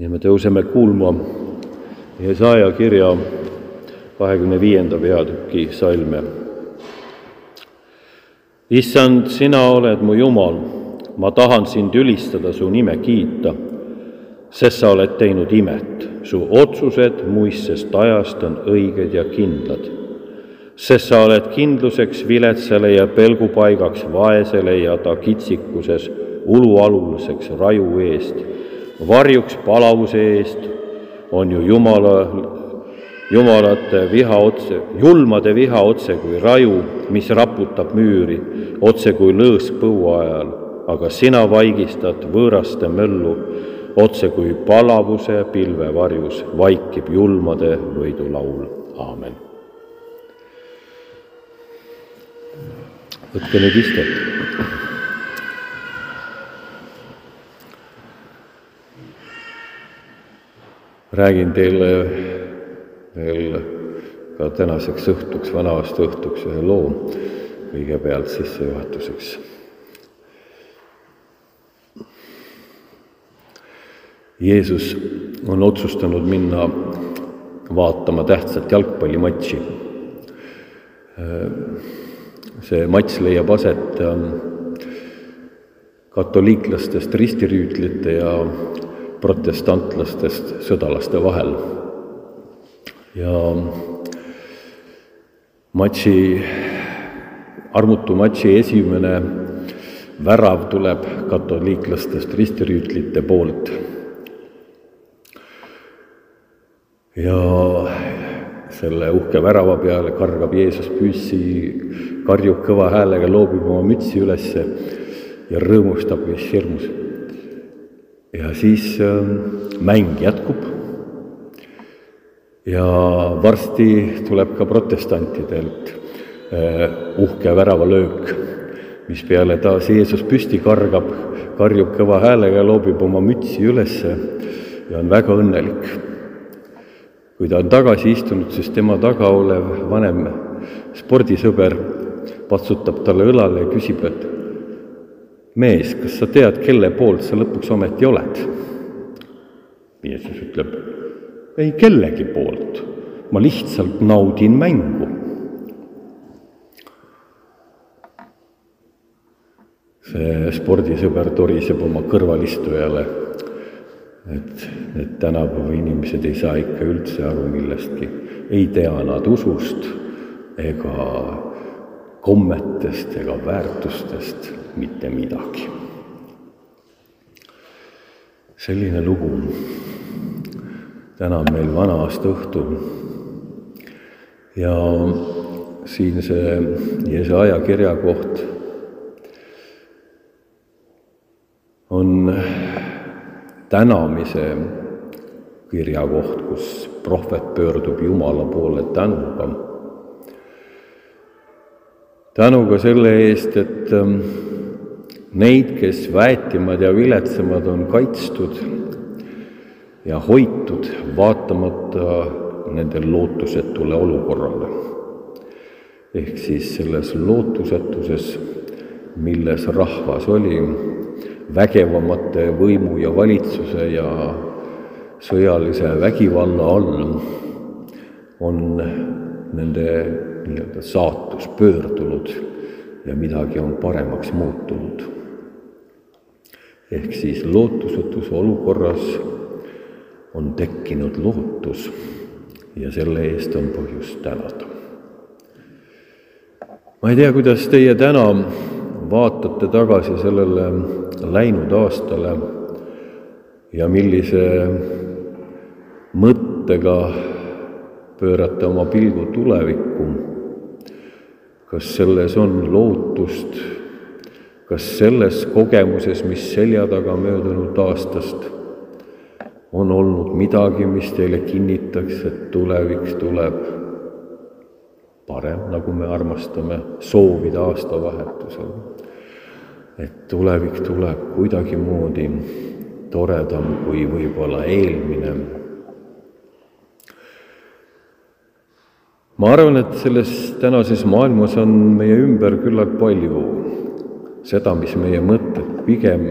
ja me tõuseme kuulma Jesaja kirja kahekümne viienda peatüki salme. issand, sina oled mu Jumal, ma tahan sind ülistada, su nime kiita, sest sa oled teinud imet, su otsused muistsest ajast on õiged ja kindlad. sest sa oled kindluseks viletsale ja pelgupaigaks vaesele ja ta kitsikuses ulualuliseks raju eest, varjuks palavuse eest on ju Jumala, jumalate viha otse, julmade viha otse kui raju, mis raputab müüri, otse kui lõõsk põua ajal, aga sina vaigistad võõraste möllu, otse kui palavuse pilve varjus vaikib julmade võidulaul. aamen. võtke nüüd istet. Räägin teile veel ka tänaseks õhtuks, vana-aasta õhtuks ühe loo kõigepealt sissejuhatuseks. Jeesus on otsustanud minna vaatama tähtsat jalgpallimatši. see matš leiab aset katoliiklastest ristirüütlite ja protestantlastest sõdalaste vahel. ja matši, armutu matši esimene värav tuleb katoliiklastest ristirüütlite poolt. ja selle uhke värava peale kargab Jeesus püssi, karjub kõva häälega, loobib oma mütsi ülesse ja rõõmustab, mis hirmus ja siis mäng jätkub ja varsti tuleb ka protestantidelt uhke väravalöök, mispeale taas Jeesus püsti kargab, karjub kõva häälega, loobib oma mütsi ülesse ja on väga õnnelik. kui ta on tagasi istunud, siis tema taga olev vanem spordisõber patsutab talle õlale ja küsib, et mees, kas sa tead, kelle poolt sa lõpuks ometi oled? Jeesus ütleb, ei kellegi poolt, ma lihtsalt naudin mängu. see spordisõber toriseb oma kõrvalistujale, et need tänapäeva inimesed ei saa ikka üldse aru millestki, ei tea nad usust ega kommetest ega väärtustest mitte midagi. selline lugu. täna meil vana-aasta õhtu ja siin see Jesaja kirja koht on tänamise kirja koht, kus prohvet pöördub Jumala poole tänuga tänuga selle eest, et neid, kes väetimad ja viletsamad, on kaitstud ja hoitud, vaatamata nende lootusetule olukorrale. ehk siis selles lootusetuses, milles rahvas oli, vägevamate võimu ja valitsuse ja sõjalise vägivalla all, on nende nii-öelda saatus pöördunud ja midagi on paremaks muutunud. Ehk siis lootusetuse olukorras on tekkinud lootus ja selle eest on põhjust tänada. ma ei tea, kuidas teie täna vaatate tagasi sellele läinud aastale ja millise mõttega pöörata oma pilgu tulevikku. kas selles on lootust, kas selles kogemuses, mis selja taga möödunud aastast, on olnud midagi, mis teile kinnitaks, et tulevik tuleb parem, nagu me armastame soovida aastavahetusel. et tulevik tuleb kuidagimoodi toredam kui võib-olla eelmine ma arvan, et selles tänases maailmas on meie ümber küllalt palju seda, mis meie mõtted pigem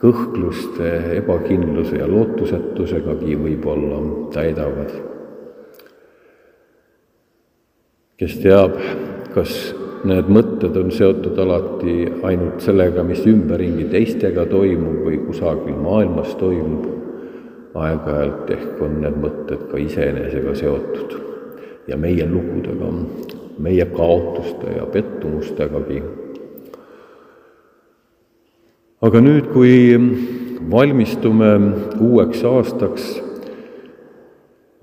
kõhkluste, ebakindluse ja lootusetusegagi võib-olla täidavad. kes teab, kas need mõtted on seotud alati ainult sellega, mis ümberringi teistega toimub või kusagil maailmas toimub, aeg-ajalt ehk on need mõtted ka iseenesega seotud ja meie lugudega, meie kaotuste ja pettumustegagi aga nüüd, kui valmistume uueks aastaks,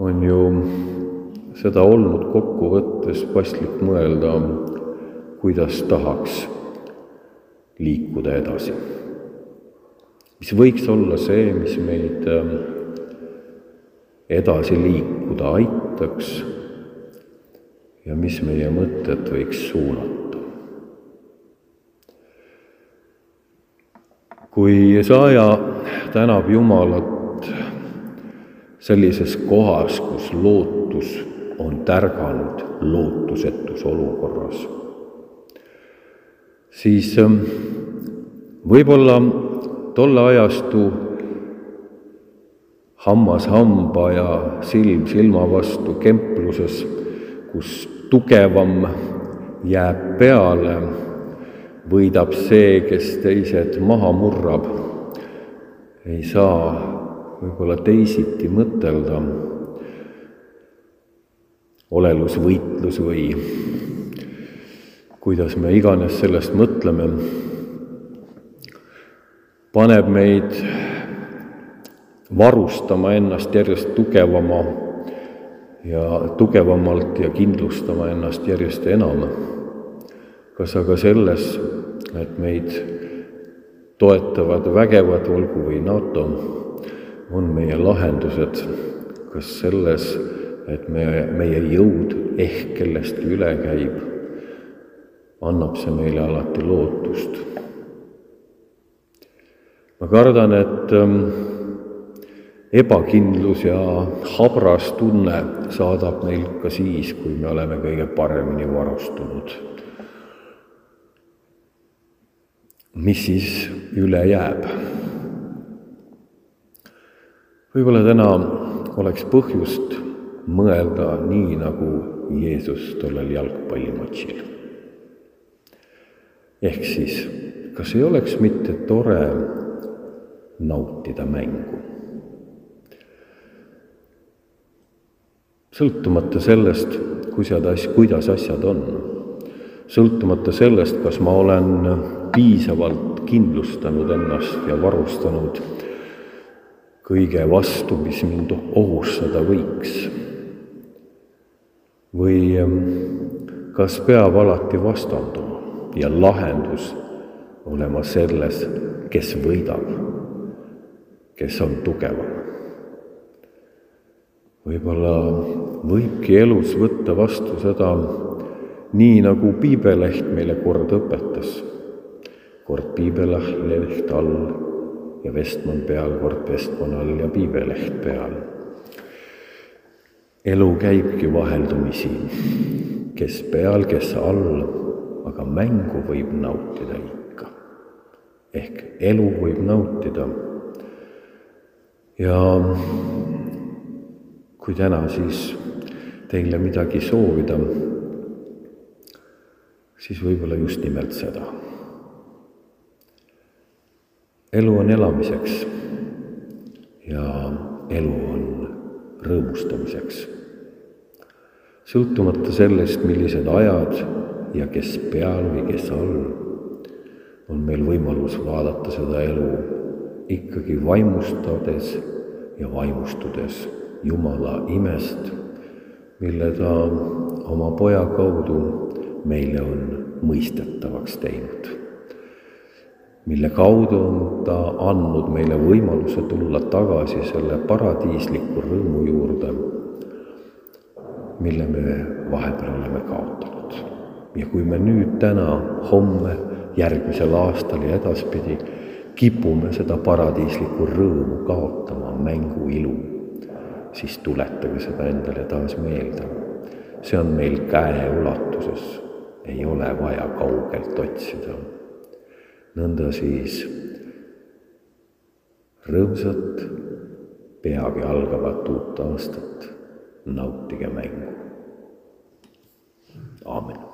on ju seda olnud kokkuvõttes paslik mõelda, kuidas tahaks liikuda edasi. mis võiks olla see, mis meid ähm, edasi liikuda aitaks ja mis meie mõtted võiks suunata. Kui Jesaja tänab Jumalat sellises kohas, kus lootus on tärganud lootusetus olukorras, siis ähm, võib-olla tolle ajastu hammas hamba ja silm silma vastu kempluses, kus tugevam jääb peale võidab see, kes teised maha murrab, ei saa võib-olla teisiti mõtelda. olelusvõitlus või kuidas me iganes sellest mõtleme, paneb meid varustama ennast järjest tugevama ja tugevamalt ja kindlustama ennast järjest enam kas aga selles, et meid toetavad vägevad, olgu või NATO, on meie lahendused, kas selles, et me, meie jõud ehk kellestki üle käib, annab see meile alati lootust. ma kardan, et ähm, ebakindlus ja habras tunne saadab meilt ka siis, kui me oleme kõige paremini varustunud mis siis üle jääb? võib-olla täna oleks põhjust mõelda nii, nagu Jeesus tollel jalgpallimatšil. ehk siis, kas ei oleks mitte tore nautida mängu? sõltumata sellest, kuidas, kuidas asjad on, sõltumata sellest, kas ma olen piisavalt kindlustanud ennast ja varustanud kõige vastu, mis mind ohustada võiks? või ehm, kas peab alati vastanduma ja lahendus olema selles, kes võidab, kes on tugevam? võib-olla võibki elus võtta vastu seda, nii nagu piibeleht meile kord õpetas kord piibeleht all ja vestmann peal, kord vestmann all ja piibeleht peal. elu käibki vaheldumisi, kes peal, kes all, aga mängu võib nautida ikka. ehk elu võib nautida. ja kui täna siis teile midagi soovida, siis võib-olla just nimelt seda elu on elamiseks ja elu on rõõmustamiseks. sõltumata sellest, millised ajad ja kes peal või kes all, on meil võimalus vaadata seda elu ikkagi vaimustades ja vaimustudes Jumala imest, mille ta oma poja kaudu meile on mõistetavaks teinud mille kaudu on ta andnud meile võimaluse tulla tagasi selle paradiisliku rõõmu juurde, mille me vahepeal oleme kaotanud. ja kui me nüüd täna, homme, järgmisel aastal ja edaspidi kipume seda paradiislikku rõõmu kaotama, mängu ilu, siis tuletage seda endale taas meelde. see on meil käeulatuses, ei ole vaja kaugelt otsida. Nõnda siis rõõmsat peagi algavat uut aastat, nautige mängu. aamen